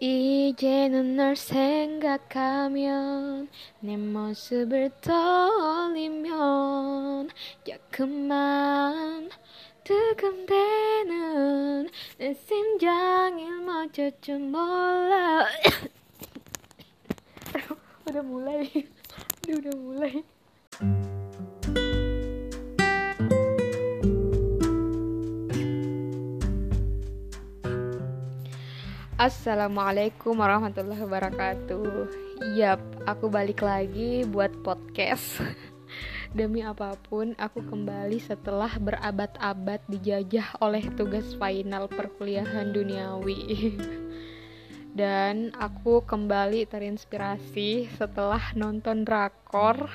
이제는 널 생각하면 내 모습을 떠올리면 자꾸만 두근대는 내 심장이 멎을 줄 몰라. mulai udah, udah mulai Assalamualaikum warahmatullahi wabarakatuh. Yap, aku balik lagi buat podcast. Demi apa pun, aku kembali setelah berabad-abad dijajah oleh tugas final perkuliahan duniawi. Dan aku kembali terinspirasi setelah nonton drakor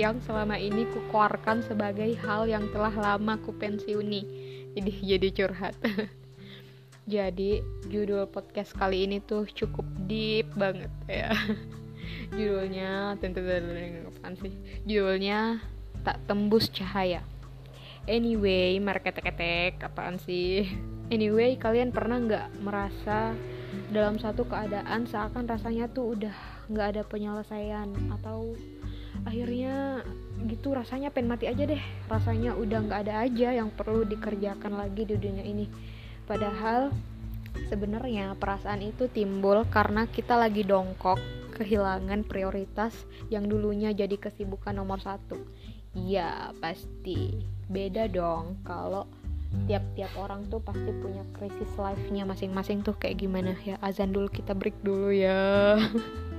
Yang selama ini kukeluarkan sebagai hal yang telah lama ku pensiuni. Jadi jadi curhat Jadi judul podcast kali ini tuh cukup deep banget ya. Judulnya tentu apaan sih? Judulnya tak tembus cahaya. Anyway, marketek-ketek apaan sih? Anyway, kalian pernah nggak merasa dalam satu keadaan seakan rasanya tuh udah nggak ada penyelesaian atau akhirnya gitu rasanya pengen mati aja deh rasanya udah nggak ada aja yang perlu dikerjakan lagi di dunia ini Padahal sebenarnya perasaan itu timbul karena kita lagi dongkok kehilangan prioritas yang dulunya jadi kesibukan nomor satu. Iya pasti. Beda dong kalau tiap-tiap orang tuh pasti punya krisis life-nya masing-masing tuh. Kayak gimana ya azan dulu kita break dulu ya.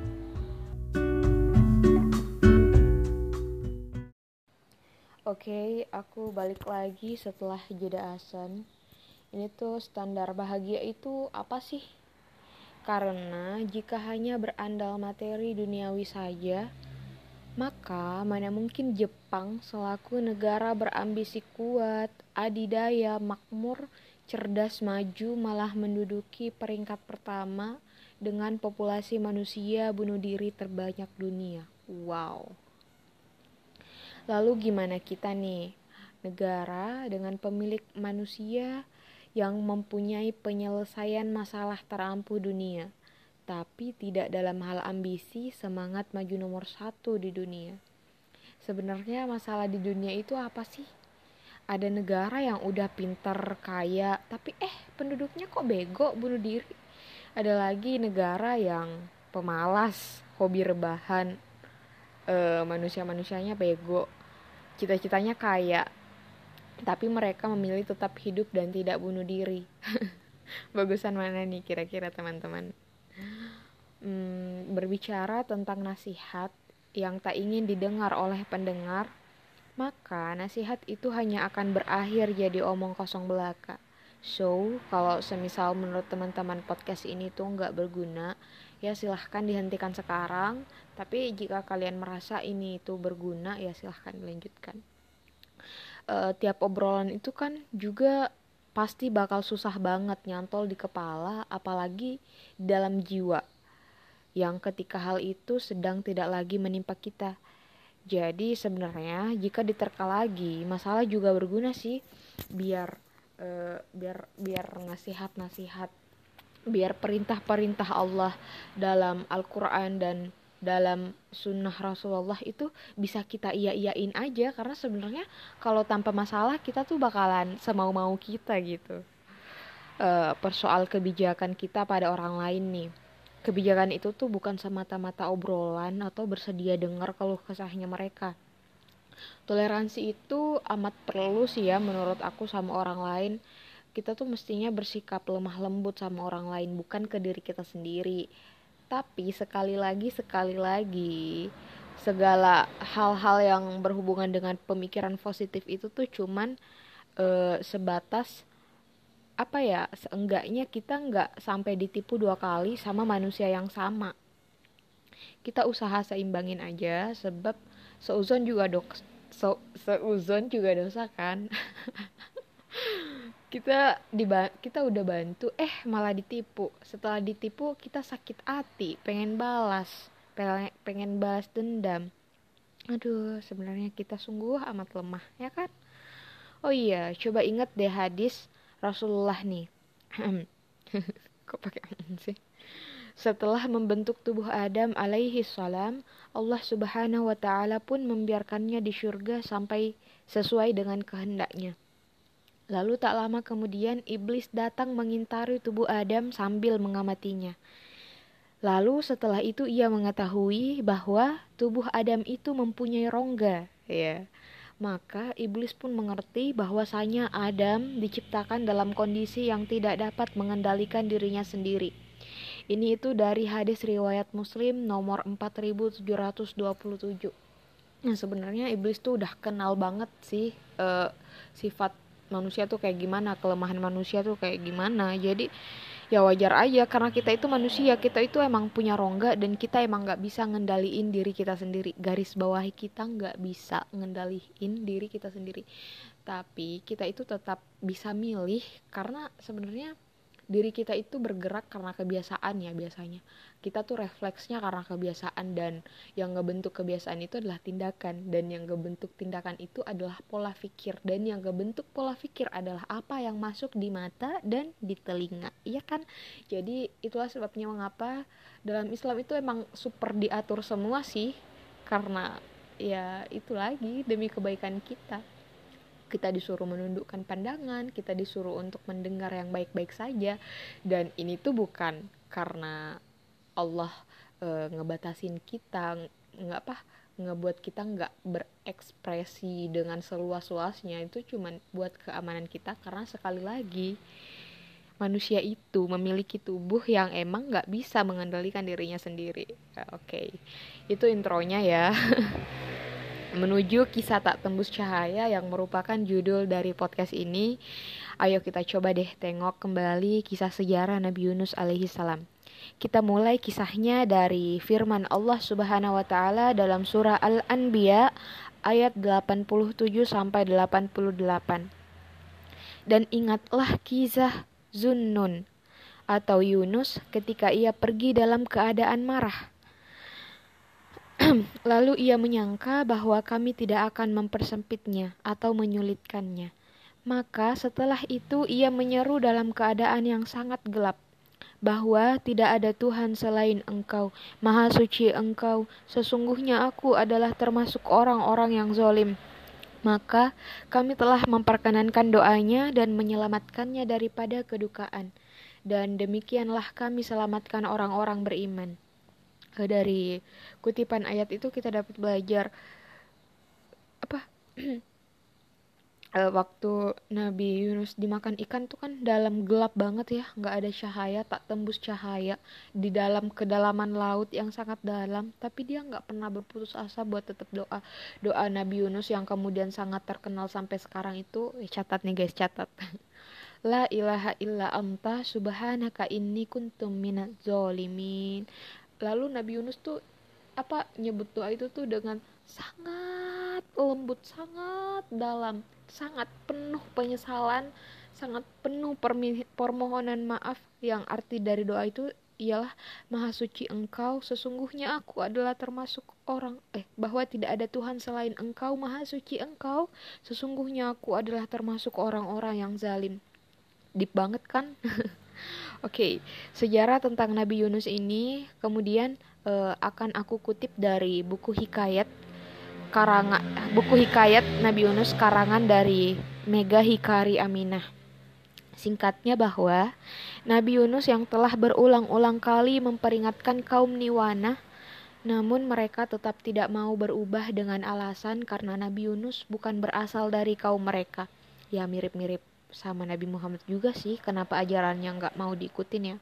Oke, okay, aku balik lagi setelah jeda azan ini tuh standar bahagia itu apa sih? Karena jika hanya berandal materi duniawi saja, maka mana mungkin Jepang selaku negara berambisi kuat, adidaya, makmur, cerdas, maju malah menduduki peringkat pertama dengan populasi manusia bunuh diri terbanyak dunia. Wow. Lalu gimana kita nih? Negara dengan pemilik manusia yang mempunyai penyelesaian masalah terampuh dunia, tapi tidak dalam hal ambisi semangat maju nomor satu di dunia. Sebenarnya masalah di dunia itu apa sih? Ada negara yang udah pinter kaya, tapi eh penduduknya kok bego bunuh diri. Ada lagi negara yang pemalas, hobi rebahan, e, manusia-manusianya bego, cita-citanya kaya, tapi mereka memilih tetap hidup dan tidak bunuh diri. Bagusan mana nih kira-kira teman-teman? Hmm, berbicara tentang nasihat yang tak ingin didengar oleh pendengar, maka nasihat itu hanya akan berakhir jadi omong kosong belaka. So, kalau semisal menurut teman-teman podcast ini tuh nggak berguna, ya silahkan dihentikan sekarang. Tapi jika kalian merasa ini itu berguna, ya silahkan dilanjutkan uh, tiap obrolan itu kan juga pasti bakal susah banget nyantol di kepala apalagi dalam jiwa yang ketika hal itu sedang tidak lagi menimpa kita. Jadi sebenarnya jika diterka lagi, masalah juga berguna sih biar uh, biar biar nasihat-nasihat biar perintah-perintah Allah dalam Al-Qur'an dan dalam sunnah Rasulullah itu bisa kita iya-iyain aja. Karena sebenarnya kalau tanpa masalah kita tuh bakalan semau-mau kita gitu. Uh, persoal kebijakan kita pada orang lain nih. Kebijakan itu tuh bukan semata-mata obrolan atau bersedia dengar kalau kesahnya mereka. Toleransi itu amat perlu sih ya menurut aku sama orang lain. Kita tuh mestinya bersikap lemah lembut sama orang lain bukan ke diri kita sendiri tapi sekali lagi sekali lagi segala hal-hal yang berhubungan dengan pemikiran positif itu tuh cuman uh, sebatas apa ya seenggaknya kita nggak sampai ditipu dua kali sama manusia yang sama. Kita usaha seimbangin aja sebab seuzon juga dok seuzon juga dosa kan kita diba kita udah bantu eh malah ditipu. Setelah ditipu kita sakit hati pengen balas pengen, balas dendam. Aduh sebenarnya kita sungguh amat lemah ya kan? Oh iya coba inget deh hadis Rasulullah nih. Kok pakai sih? Setelah membentuk tubuh Adam alaihi salam, Allah Subhanahu wa taala pun membiarkannya di surga sampai sesuai dengan kehendaknya. Lalu tak lama kemudian iblis datang mengintari tubuh Adam sambil mengamatinya. Lalu setelah itu ia mengetahui bahwa tubuh Adam itu mempunyai rongga, ya. Maka iblis pun mengerti bahwasanya Adam diciptakan dalam kondisi yang tidak dapat mengendalikan dirinya sendiri. Ini itu dari hadis riwayat Muslim nomor 4727. Nah, sebenarnya iblis tuh udah kenal banget sih uh, sifat manusia tuh kayak gimana, kelemahan manusia tuh kayak gimana. Jadi ya wajar aja karena kita itu manusia kita itu emang punya rongga dan kita emang nggak bisa ngendaliin diri kita sendiri garis bawahi kita nggak bisa ngendaliin diri kita sendiri tapi kita itu tetap bisa milih karena sebenarnya diri kita itu bergerak karena kebiasaan ya biasanya. Kita tuh refleksnya karena kebiasaan dan yang ngebentuk kebiasaan itu adalah tindakan. Dan yang ngebentuk tindakan itu adalah pola pikir. Dan yang ngebentuk pola pikir adalah apa yang masuk di mata dan di telinga. Iya kan? Jadi itulah sebabnya mengapa dalam Islam itu emang super diatur semua sih. Karena ya itu lagi demi kebaikan kita kita disuruh menundukkan pandangan, kita disuruh untuk mendengar yang baik-baik saja, dan ini tuh bukan karena Allah e, ngebatasin kita, nggak apa, ngebuat kita nggak berekspresi dengan seluas-luasnya itu cuman buat keamanan kita karena sekali lagi manusia itu memiliki tubuh yang emang nggak bisa mengendalikan dirinya sendiri. Oke, okay. itu intronya ya. menuju kisah tak tembus cahaya yang merupakan judul dari podcast ini. Ayo kita coba deh tengok kembali kisah sejarah Nabi Yunus alaihi salam. Kita mulai kisahnya dari firman Allah Subhanahu wa taala dalam surah Al-Anbiya ayat 87 sampai 88. Dan ingatlah kisah Zunnun atau Yunus ketika ia pergi dalam keadaan marah Lalu ia menyangka bahwa kami tidak akan mempersempitnya atau menyulitkannya. Maka setelah itu ia menyeru dalam keadaan yang sangat gelap bahwa tidak ada Tuhan selain Engkau, Maha Suci Engkau. Sesungguhnya aku adalah termasuk orang-orang yang zolim. Maka kami telah memperkenankan doanya dan menyelamatkannya daripada kedukaan. Dan demikianlah kami selamatkan orang-orang beriman dari kutipan ayat itu kita dapat belajar apa uh, waktu Nabi Yunus dimakan ikan tuh kan dalam gelap banget ya nggak ada cahaya tak tembus cahaya di dalam kedalaman laut yang sangat dalam. Tapi dia nggak pernah berputus asa buat tetap doa. Doa Nabi Yunus yang kemudian sangat terkenal sampai sekarang itu eh, catat nih guys catat. La ilaha illa anta subhanaka inni kuntum minaz zolimin lalu Nabi Yunus tuh apa nyebut doa itu tuh dengan sangat lembut sangat dalam sangat penuh penyesalan sangat penuh permohonan maaf. Yang arti dari doa itu ialah maha suci engkau sesungguhnya aku adalah termasuk orang eh bahwa tidak ada Tuhan selain engkau maha suci engkau sesungguhnya aku adalah termasuk orang-orang yang zalim. Deep banget kan Oke, okay, sejarah tentang Nabi Yunus ini kemudian uh, akan aku kutip dari buku hikayat karangan buku hikayat Nabi Yunus karangan dari Mega Hikari Aminah. Singkatnya bahwa Nabi Yunus yang telah berulang-ulang kali memperingatkan kaum Niwana namun mereka tetap tidak mau berubah dengan alasan karena Nabi Yunus bukan berasal dari kaum mereka. Ya mirip-mirip sama Nabi Muhammad juga sih kenapa ajarannya nggak mau diikutin ya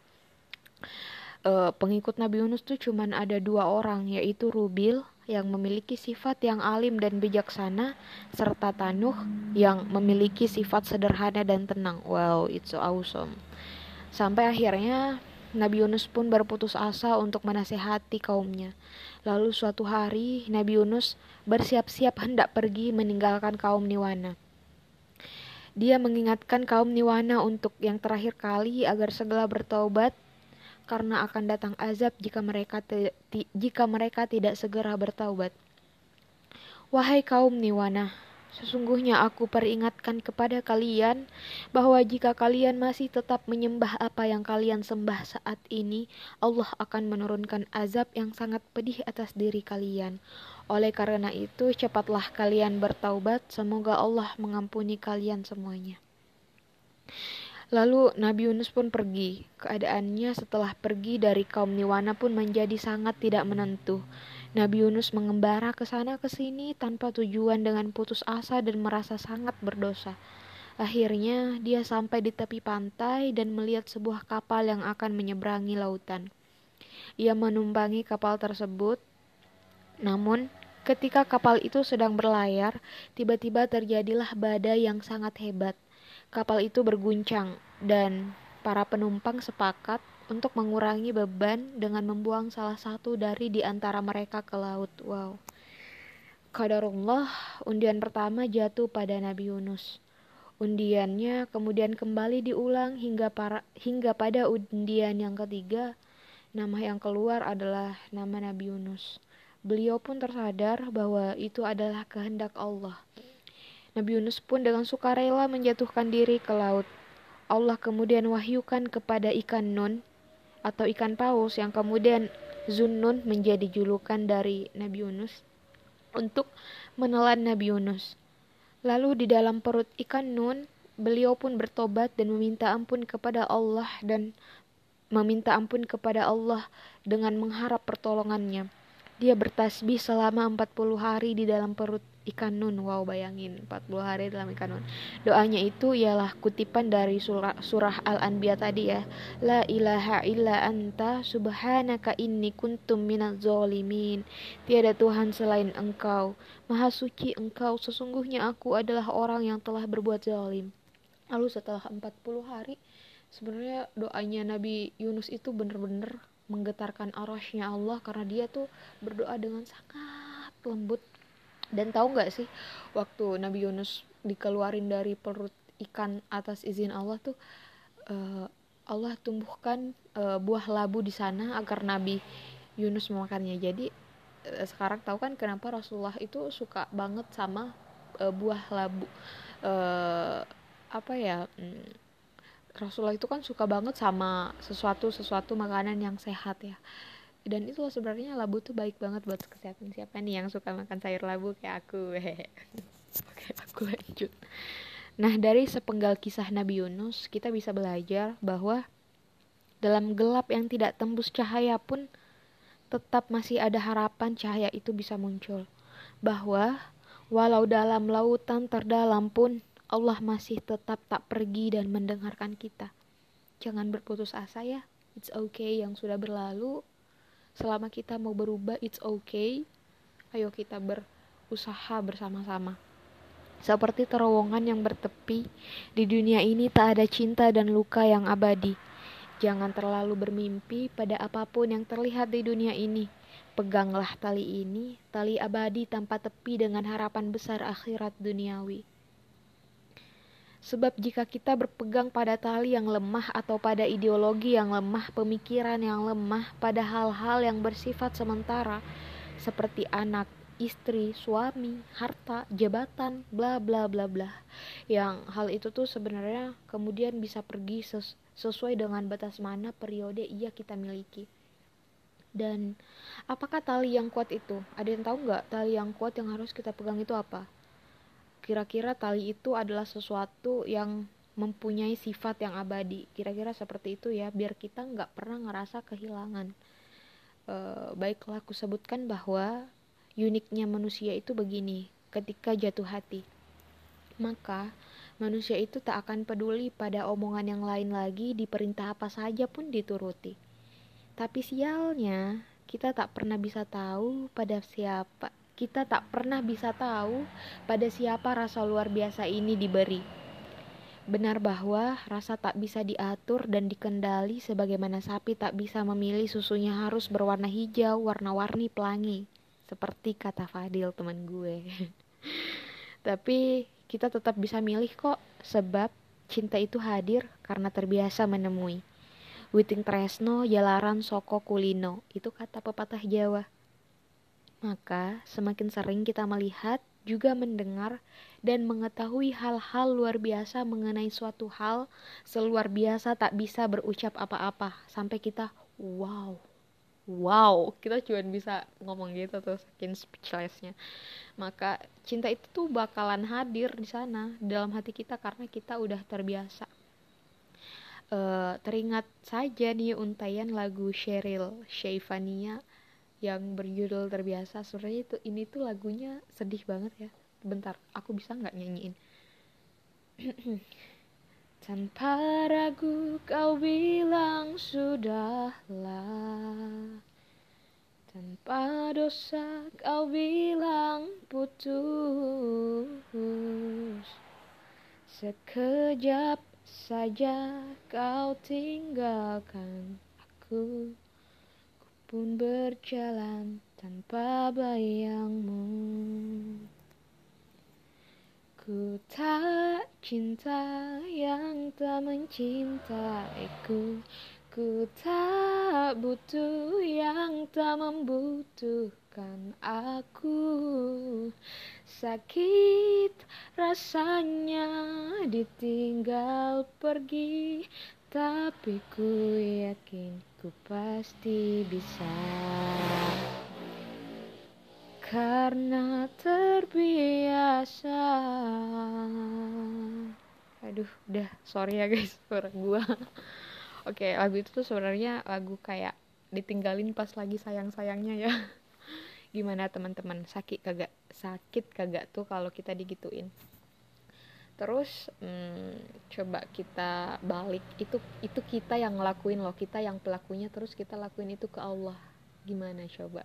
e, pengikut Nabi Yunus tuh cuman ada dua orang yaitu Rubil yang memiliki sifat yang alim dan bijaksana serta Tanuh yang memiliki sifat sederhana dan tenang wow it's so awesome sampai akhirnya Nabi Yunus pun berputus asa untuk menasehati kaumnya. Lalu suatu hari Nabi Yunus bersiap-siap hendak pergi meninggalkan kaum Niwana. Dia mengingatkan kaum Niwana untuk yang terakhir kali agar segera bertobat karena akan datang azab jika mereka jika mereka tidak segera bertaubat. Wahai kaum Niwana, Sesungguhnya aku peringatkan kepada kalian bahwa jika kalian masih tetap menyembah apa yang kalian sembah saat ini, Allah akan menurunkan azab yang sangat pedih atas diri kalian. Oleh karena itu, cepatlah kalian bertaubat, semoga Allah mengampuni kalian semuanya. Lalu Nabi Yunus pun pergi. Keadaannya setelah pergi dari kaum Niwana pun menjadi sangat tidak menentu. Nabi Yunus mengembara ke sana ke sini tanpa tujuan dengan putus asa dan merasa sangat berdosa. Akhirnya dia sampai di tepi pantai dan melihat sebuah kapal yang akan menyeberangi lautan. Ia menumpangi kapal tersebut. Namun, ketika kapal itu sedang berlayar, tiba-tiba terjadilah badai yang sangat hebat. Kapal itu berguncang dan para penumpang sepakat untuk mengurangi beban dengan membuang salah satu dari di antara mereka ke laut. Wow. Qadarullah, undian pertama jatuh pada Nabi Yunus. Undiannya kemudian kembali diulang hingga para, hingga pada undian yang ketiga, nama yang keluar adalah nama Nabi Yunus. Beliau pun tersadar bahwa itu adalah kehendak Allah. Nabi Yunus pun dengan sukarela menjatuhkan diri ke laut. Allah kemudian wahyukan kepada ikan Nun atau ikan paus yang kemudian Zunnun menjadi julukan dari Nabi Yunus untuk menelan Nabi Yunus. Lalu di dalam perut ikan Nun, beliau pun bertobat dan meminta ampun kepada Allah dan meminta ampun kepada Allah dengan mengharap pertolongannya. Dia bertasbih selama 40 hari di dalam perut ikan nun. Wow, bayangin 40 hari dalam ikan nun. Doanya itu ialah kutipan dari surah, surah Al-Anbiya tadi ya. La ilaha illa anta subhanaka inni kuntum minaz zolimin. Tiada Tuhan selain engkau. Maha suci engkau. Sesungguhnya aku adalah orang yang telah berbuat zalim. Lalu setelah 40 hari sebenarnya doanya Nabi Yunus itu benar-benar menggetarkan arasnya Allah karena dia tuh berdoa dengan sangat lembut dan tahu nggak sih waktu Nabi Yunus dikeluarin dari perut ikan atas izin Allah tuh uh, Allah tumbuhkan uh, buah labu di sana agar Nabi Yunus memakannya. Jadi uh, sekarang tahu kan kenapa Rasulullah itu suka banget sama uh, buah labu uh, apa ya um, Rasulullah itu kan suka banget sama sesuatu sesuatu makanan yang sehat ya dan itu sebenarnya labu tuh baik banget buat kesehatan siapa nih yang suka makan sayur labu kayak aku oke aku lanjut nah dari sepenggal kisah Nabi Yunus kita bisa belajar bahwa dalam gelap yang tidak tembus cahaya pun tetap masih ada harapan cahaya itu bisa muncul bahwa walau dalam lautan terdalam pun Allah masih tetap tak pergi dan mendengarkan kita. Jangan berputus asa ya. It's okay yang sudah berlalu. Selama kita mau berubah, it's okay. Ayo kita berusaha bersama-sama. Seperti terowongan yang bertepi, di dunia ini tak ada cinta dan luka yang abadi. Jangan terlalu bermimpi pada apa pun yang terlihat di dunia ini. Peganglah tali ini, tali abadi tanpa tepi dengan harapan besar akhirat duniawi. Sebab jika kita berpegang pada tali yang lemah atau pada ideologi yang lemah, pemikiran yang lemah, pada hal-hal yang bersifat sementara, seperti anak, istri, suami, harta, jabatan, bla bla bla bla. Yang hal itu tuh sebenarnya kemudian bisa pergi ses sesuai dengan batas mana periode ia kita miliki. Dan apakah tali yang kuat itu? Ada yang tahu nggak tali yang kuat yang harus kita pegang itu apa? Kira-kira tali itu adalah sesuatu yang mempunyai sifat yang abadi. Kira-kira seperti itu ya biar kita nggak pernah ngerasa kehilangan. E, baiklah aku sebutkan bahwa uniknya manusia itu begini ketika jatuh hati. Maka manusia itu tak akan peduli pada omongan yang lain lagi diperintah apa saja pun dituruti. Tapi sialnya kita tak pernah bisa tahu pada siapa kita tak pernah bisa tahu pada siapa rasa luar biasa ini diberi. Benar bahwa rasa tak bisa diatur dan dikendali sebagaimana sapi tak bisa memilih susunya harus berwarna hijau, warna-warni pelangi. Seperti kata Fadil teman gue. Tapi kita tetap bisa milih kok sebab cinta itu hadir karena terbiasa menemui. Witing Tresno, Jalaran Soko Kulino, itu kata pepatah Jawa. Maka, semakin sering kita melihat juga mendengar dan mengetahui hal-hal luar biasa mengenai suatu hal seluar biasa tak bisa berucap apa-apa. Sampai kita wow wow. Kita cuma bisa ngomong gitu tuh saking speechlessnya. Maka cinta itu tuh bakalan hadir di sana dalam hati kita karena kita udah terbiasa. Uh, teringat saja nih untayan lagu Cheryl Shayvania yang berjudul terbiasa sebenarnya itu ini tuh lagunya sedih banget ya. Bentar aku bisa nggak nyanyiin? Tanpa ragu kau bilang sudahlah. Tanpa dosa kau bilang putus. Sekejap saja kau tinggalkan aku pun berjalan tanpa bayangmu. Ku tak cinta yang tak mencintaiku. Ku tak butuh yang tak membutuhkan aku. Sakit rasanya ditinggal pergi Tapi ku yakin ku pasti bisa. Karena terbiasa. Aduh udah. Sorry ya guys. Suara gua. Oke lagu itu tuh sebenarnya lagu kayak ditinggalin pas lagi sayang-sayangnya ya. Gimana teman-teman? Sakit kagak? Sakit kagak tuh kalau kita digituin terus hmm, coba kita balik. Itu itu kita yang ngelakuin loh. Kita yang pelakunya terus kita lakuin itu ke Allah. Gimana coba?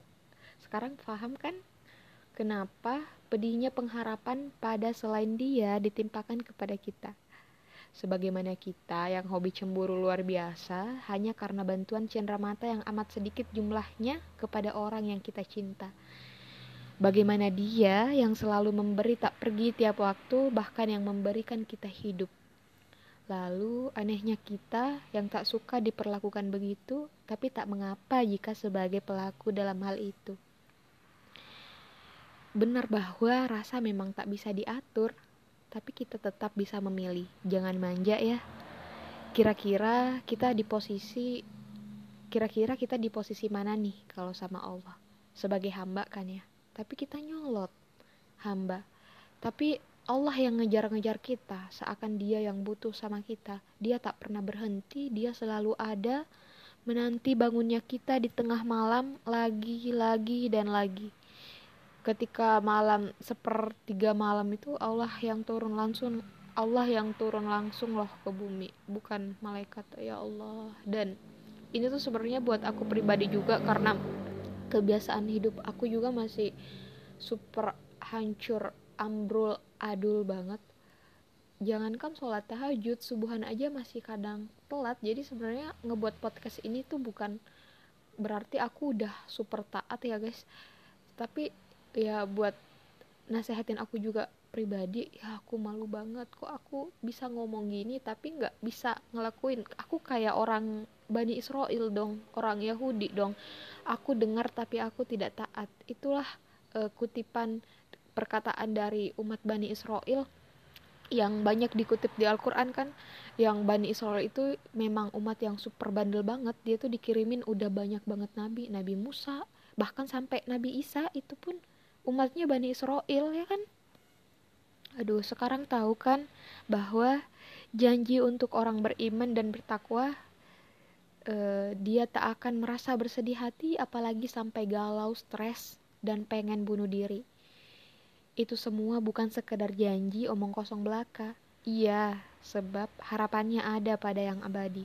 Sekarang paham kan? Kenapa pedihnya pengharapan pada selain dia ditimpakan kepada kita? Sebagaimana kita yang hobi cemburu luar biasa hanya karena bantuan cendera mata yang amat sedikit jumlahnya kepada orang yang kita cinta Bagaimana dia yang selalu memberi tak pergi tiap waktu, bahkan yang memberikan kita hidup. Lalu anehnya kita yang tak suka diperlakukan begitu, tapi tak mengapa jika sebagai pelaku dalam hal itu. Benar bahwa rasa memang tak bisa diatur, tapi kita tetap bisa memilih. Jangan manja ya. Kira-kira kita di posisi kira-kira kita di posisi mana nih kalau sama Allah? Sebagai hamba kan ya tapi kita nyolot hamba. Tapi Allah yang ngejar-ngejar kita seakan dia yang butuh sama kita. Dia tak pernah berhenti dia selalu ada menanti bangunnya kita di tengah malam lagi lagi dan lagi. Ketika malam sepertiga malam itu Allah yang turun langsung Allah yang turun langsung loh ke bumi bukan malaikat ya Allah. Dan ini tuh sebenarnya buat aku pribadi juga karena kebiasaan hidup aku juga masih super hancur ambrul adul banget. Jangankan sholat tahajud subuhan aja masih kadang telat. Jadi sebenarnya ngebuat podcast ini tuh bukan berarti aku udah super taat ya guys. Tapi ya buat nasehatin aku juga pribadi ya aku malu banget kok aku bisa ngomong gini tapi nggak bisa ngelakuin. Aku kayak orang Bani Israel dong orang Yahudi dong. Aku dengar tapi aku tidak taat. Itulah uh, kutipan perkataan dari umat Bani Israel yang banyak dikutip di Al-Quran kan. Yang Bani Israel itu memang umat yang super bandel banget. Dia tuh dikirimin udah banyak banget nabi. Nabi Musa bahkan sampai Nabi Isa itu pun umatnya Bani Israel ya kan? Aduh sekarang tahu kan bahwa janji untuk orang beriman dan bertakwa uh, dia tak akan merasa bersedih hati apalagi sampai galau, stres dan pengen bunuh diri. Itu semua bukan sekedar janji omong kosong belaka. Iya, sebab harapannya ada pada yang abadi.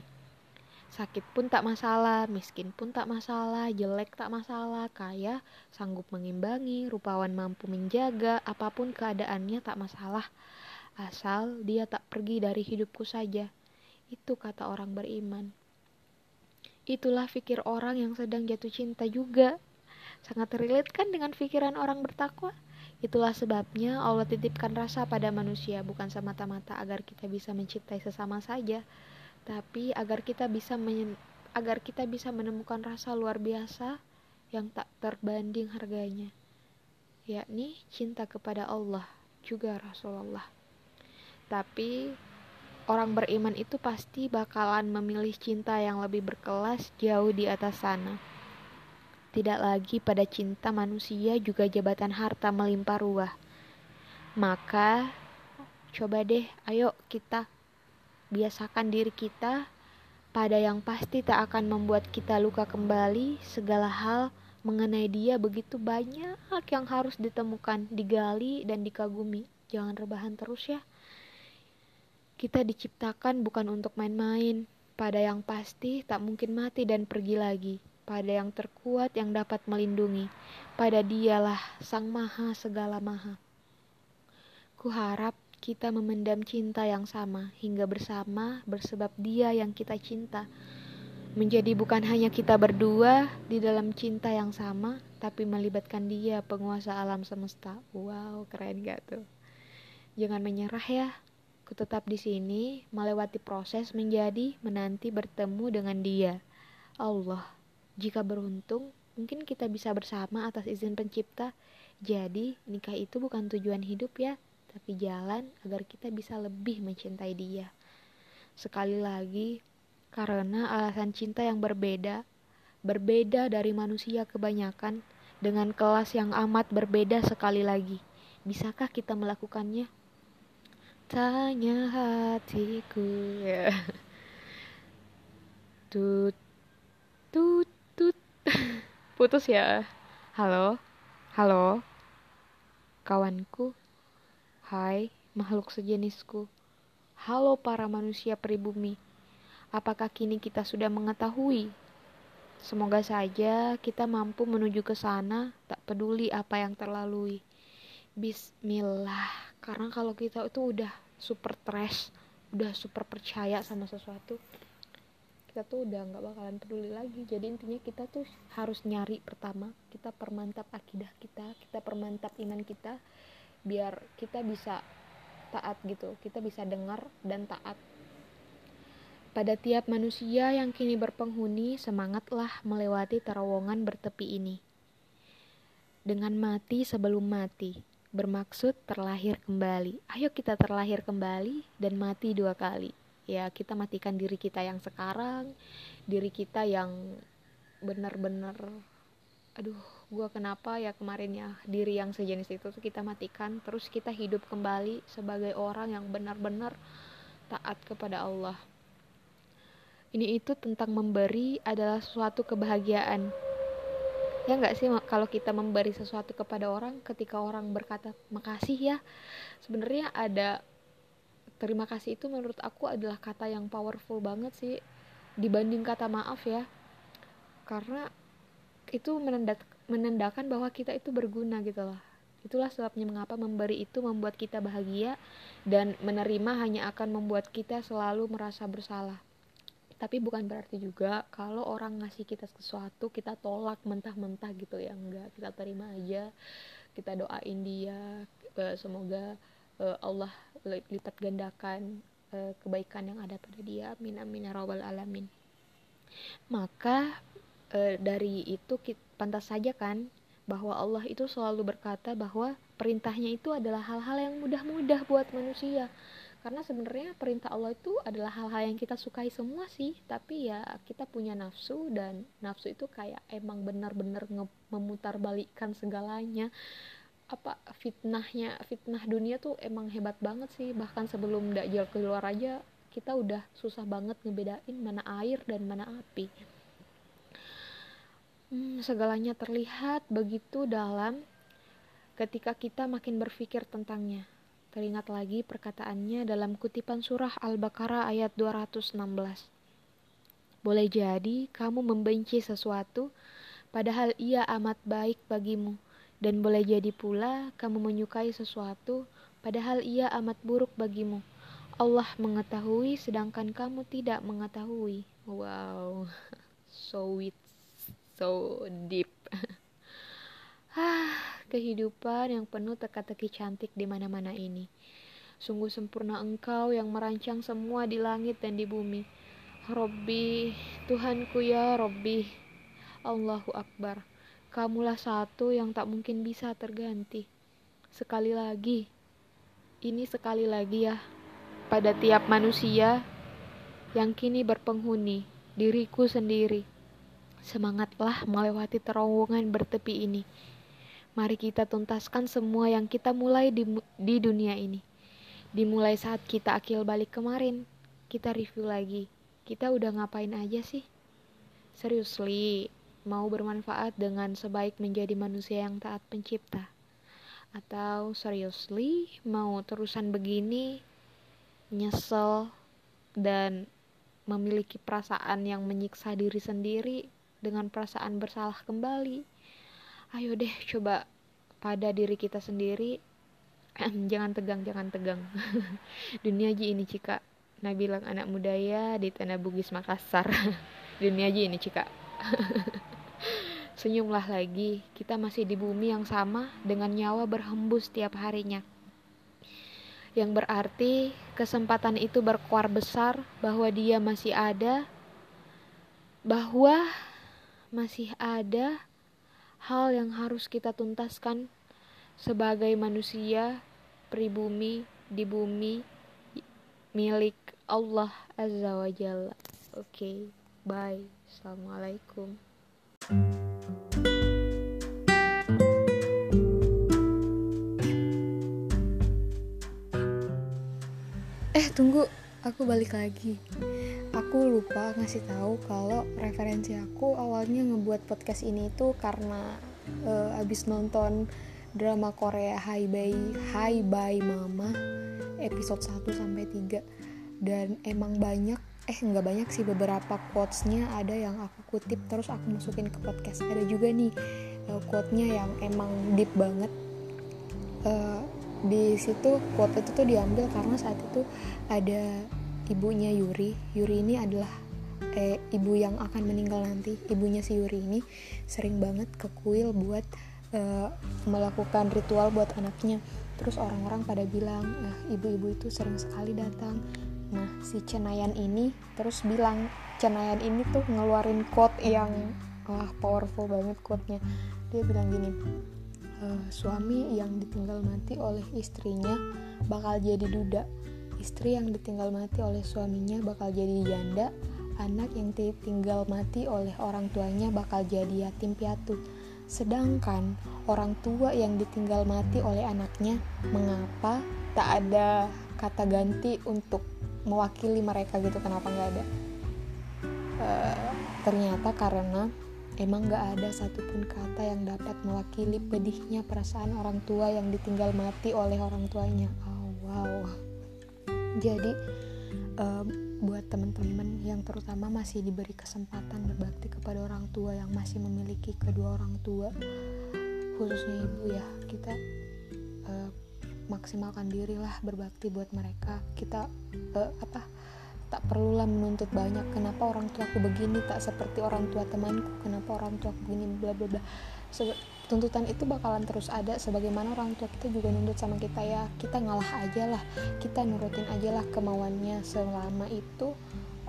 Sakit pun tak masalah, miskin pun tak masalah, jelek tak masalah, kaya sanggup mengimbangi, rupawan mampu menjaga, apa pun keadaannya tak masalah. Asal dia tak pergi dari hidupku saja. Itu kata orang beriman. Itulah pikir orang yang sedang jatuh cinta juga. Sangat relate kan dengan pikiran orang bertakwa? Itulah sebabnya Allah titipkan rasa pada manusia bukan semata-mata agar kita bisa mencintai sesama saja, tapi agar kita bisa agar kita bisa menemukan rasa luar biasa yang tak terbanding harganya. yakni cinta kepada Allah juga Rasulullah. Tapi orang beriman itu pasti bakalan memilih cinta yang lebih berkelas jauh di atas sana. Tidak lagi pada cinta manusia juga jabatan harta melimpah ruah. Maka coba deh ayo kita biasakan diri kita pada yang pasti tak akan membuat kita luka kembali segala hal mengenai dia begitu banyak yang harus ditemukan, digali dan dikagumi. Jangan rebahan terus ya. Kita diciptakan bukan untuk main-main. Pada yang pasti tak mungkin mati dan pergi lagi. Pada yang terkuat yang dapat melindungi. Pada dialah Sang Maha segala maha. Kuharap kita memendam cinta yang sama hingga bersama bersebab dia yang kita cinta. Menjadi bukan hanya kita berdua di dalam cinta yang sama, tapi melibatkan dia penguasa alam semesta. Wow, keren gak tuh? Jangan menyerah ya. Ku tetap di sini, melewati proses menjadi menanti bertemu dengan Dia. Allah, jika beruntung, mungkin kita bisa bersama atas izin Pencipta. Jadi, nikah itu bukan tujuan hidup ya, tapi jalan agar kita bisa lebih mencintai Dia. Sekali lagi, karena alasan cinta yang berbeda, berbeda dari manusia kebanyakan, dengan kelas yang amat berbeda sekali lagi. Bisakah kita melakukannya? Tanya hatiku ya. Tut tut tut. Putus ya. Halo. Halo. Kawanku. Hai, makhluk sejenisku. Halo para manusia pribumi. Apakah kini kita sudah mengetahui? Semoga saja kita mampu menuju ke sana, tak peduli apa yang terlalui. Bismillah karena kalau kita itu udah super trash udah super percaya sama sesuatu kita tuh udah nggak bakalan peduli lagi. Jadi intinya kita tuh harus nyari pertama kita permantap akidah kita kita permantap iman kita biar kita bisa taat gitu kita bisa dengar dan taat. Pada tiap manusia yang kini berpenghuni semangatlah melewati terowongan bertepi ini. Dengan mati sebelum mati bermaksud terlahir kembali. Ayo kita terlahir kembali dan mati dua kali. Ya, kita matikan diri kita yang sekarang, diri kita yang benar-benar aduh, gua kenapa ya kemarin ya diri yang sejenis itu kita matikan, terus kita hidup kembali sebagai orang yang benar-benar taat kepada Allah. Ini itu tentang memberi adalah suatu kebahagiaan ya nggak sih kalau kita memberi sesuatu kepada orang ketika orang berkata makasih ya sebenarnya ada terima kasih itu menurut aku adalah kata yang powerful banget sih dibanding kata maaf ya. Karena itu menandak, menandakan bahwa kita itu berguna gitu loh. Itulah sebabnya mengapa memberi itu membuat kita bahagia dan menerima hanya akan membuat kita selalu merasa bersalah tapi bukan berarti juga kalau orang ngasih kita sesuatu kita tolak mentah-mentah gitu ya. Enggak kita terima aja kita doain dia semoga uh, Allah lipat gandakan uh, kebaikan yang ada pada dia. Amin amin ya robbal alamin. Maka uh, dari itu pantas saja kan bahwa Allah itu selalu berkata bahwa perintahnya itu adalah hal-hal yang mudah-mudah buat manusia karena sebenarnya perintah Allah itu adalah hal-hal yang kita sukai semua sih. Tapi ya kita punya nafsu dan nafsu itu kayak emang benar-benar memutarbalikkan segalanya. Apa fitnahnya fitnah dunia tuh emang hebat banget sih. Bahkan sebelum dajjal keluar aja kita udah susah banget ngebedain mana air dan mana api. Hmm, segalanya terlihat begitu dalam ketika kita makin berpikir tentangnya Teringat lagi perkataannya dalam kutipan surah Al-Baqarah ayat 216. Boleh jadi kamu membenci sesuatu, padahal ia amat baik bagimu, dan boleh jadi pula kamu menyukai sesuatu, padahal ia amat buruk bagimu. Allah mengetahui, sedangkan kamu tidak mengetahui. Wow, so sweet, so deep. ah, kehidupan yang penuh teka-teki cantik di mana-mana ini. Sungguh sempurna engkau yang merancang semua di langit dan di bumi. Robbi, Tuhanku ya Robbi. Allahu Akbar. kamulah satu yang tak mungkin bisa terganti. Sekali lagi, ini sekali lagi ya, pada tiap manusia yang kini berpenghuni, diriku sendiri. Semangatlah melewati terowongan bertepi ini. Mari kita tuntaskan semua yang kita mulai di, di dunia ini. Dimulai saat kita akil balik kemarin, kita review lagi. Kita udah ngapain aja sih? Seriously, mau bermanfaat dengan sebaik menjadi manusia yang taat pencipta? Atau seriously, mau terusan begini, nyesel, dan memiliki perasaan yang menyiksa diri sendiri dengan perasaan bersalah kembali. Ayo deh coba pada diri kita sendiri. jangan tegang, jangan tegang. Dunia aja ini cika. Nah bilang anak muda ya di Tanah Bugis Makassar. Dunia aja ini cika. Senyumlah lagi, kita masih di bumi yang sama dengan nyawa berhembus tiap harinya yang berarti kesempatan itu berkuar besar bahwa dia masih ada, bahwa masih ada hal yang harus kita tuntaskan sebagai manusia pribumi di bumi milik Allah Azza wa Jalla. Oke, okay, bye. Assalamualaikum. Eh tunggu, aku balik lagi. Aku lupa ngasih tahu kalau referensi aku awalnya ngebuat podcast ini itu karena uh, abis nonton drama Korea Hi Bye Hi Bye Mama episode 1 sampai 3 dan emang banyak eh nggak banyak sih beberapa quotesnya ada yang aku kutip terus aku masukin ke podcast. Ada juga nih uh, quote-nya yang emang deep banget. Uh, di situ quote itu tuh diambil karena saat itu ada ibunya Yuri. Yuri ini adalah eh, ibu yang akan meninggal nanti. Ibunya si Yuri ini sering banget ke kuil buat eh, melakukan ritual buat anaknya. Terus orang-orang pada bilang nah ibu-ibu itu sering sekali datang. Nah si Cenayan ini terus bilang Cenayan ini tuh ngeluarin quote yang wah powerful banget quote-nya. Dia bilang gini uh, suami yang ditinggal mati oleh istrinya bakal jadi duda istri yang ditinggal mati oleh suaminya bakal jadi janda anak yang ditinggal mati oleh orang tuanya bakal jadi yatim piatu sedangkan orang tua yang ditinggal mati oleh anaknya mengapa tak ada kata ganti untuk mewakili mereka gitu kenapa nggak ada uh, ternyata karena Emang gak ada satupun kata yang dapat mewakili pedihnya perasaan orang tua yang ditinggal mati oleh orang tuanya. Oh, wow. Jadi uh, buat teman-teman yang terutama masih diberi kesempatan berbakti kepada orang tua yang masih memiliki kedua orang tua, khususnya ibu ya, kita uh, maksimalkan dirilah berbakti buat mereka. Kita uh, apa? tak perlulah menuntut banyak kenapa orang tua aku begini tak seperti orang tua temanku kenapa orang tua aku begini bla bla bla tuntutan itu bakalan terus ada sebagaimana orang tua kita juga nuntut sama kita ya. Kita ngalah aja lah. Kita nurutin aja lah kemauannya. Selama itu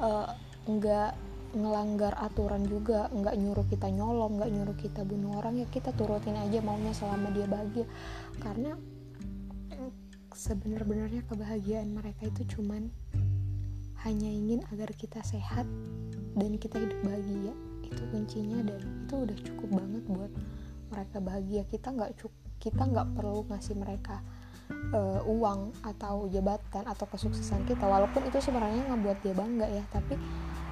uh, nggak ngelanggar aturan juga nggak nyuruh kita nyolong nggak nyuruh kita bunuh orang ya kita turutin aja maunya selama dia bahagia. Karena sebenar-benarnya kebahagiaan mereka itu cuman hanya ingin agar kita sehat dan kita hidup bahagia. Itu kuncinya dan itu udah cukup banget buat mereka bahagia kita nggak kita nggak perlu ngasih mereka uh, uang atau jabatan atau kesuksesan kita. Walaupun itu sebenarnya ngebuat dia bangga ya tapi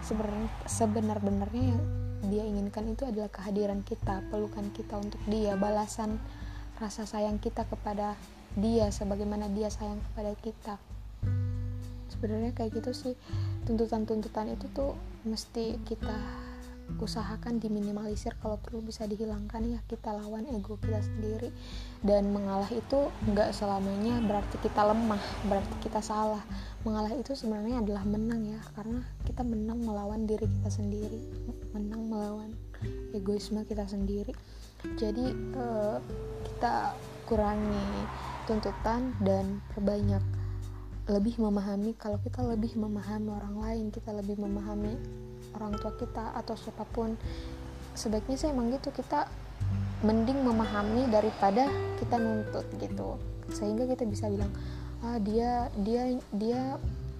sebenarnya sebenar-benarnya yang dia inginkan itu adalah kehadiran kita pelukan kita untuk dia balasan rasa sayang kita kepada dia sebagaimana dia sayang kepada kita. Sebenarnya kayak gitu sih. Tuntutan-tuntutan itu tuh mesti kita usahakan diminimalisir kalau perlu bisa dihilangkan ya kita lawan ego kita sendiri. Dan mengalah itu nggak selamanya berarti kita lemah berarti kita salah. Mengalah itu sebenarnya adalah menang ya karena kita menang melawan diri kita sendiri menang melawan egoisme kita sendiri. Jadi eh, kita kurangi tuntutan dan perbanyak lebih memahami kalau kita lebih memahami orang lain kita lebih memahami orang tua kita atau siapa pun. Sebaiknya sih emang gitu kita mending memahami daripada kita nuntut gitu. Sehingga kita bisa bilang ah dia dia dia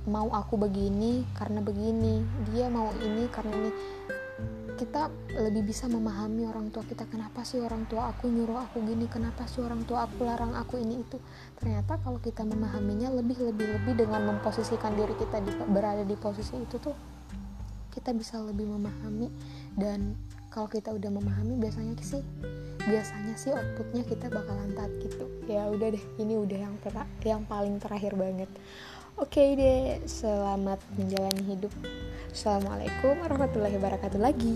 mau aku begini karena begini dia mau ini karena ini. Kita lebih bisa memahami orang tua kita kenapa sih orang tua aku nyuruh aku gini kenapa sih orang tua aku larang aku ini itu. Ternyata kalau kita memahaminya lebih lebih lebih dengan memposisikan diri kita di, berada di posisi itu tuh kita bisa lebih memahami. Dan kalau kita udah memahami biasanya sih biasanya sih outputnya kita bakalan tat gitu. Ya udah deh ini udah yang yang paling terakhir banget. Oke okay deh selamat menjalani hidup. Assalamualaikum warahmatullahi wabarakatuh lagi.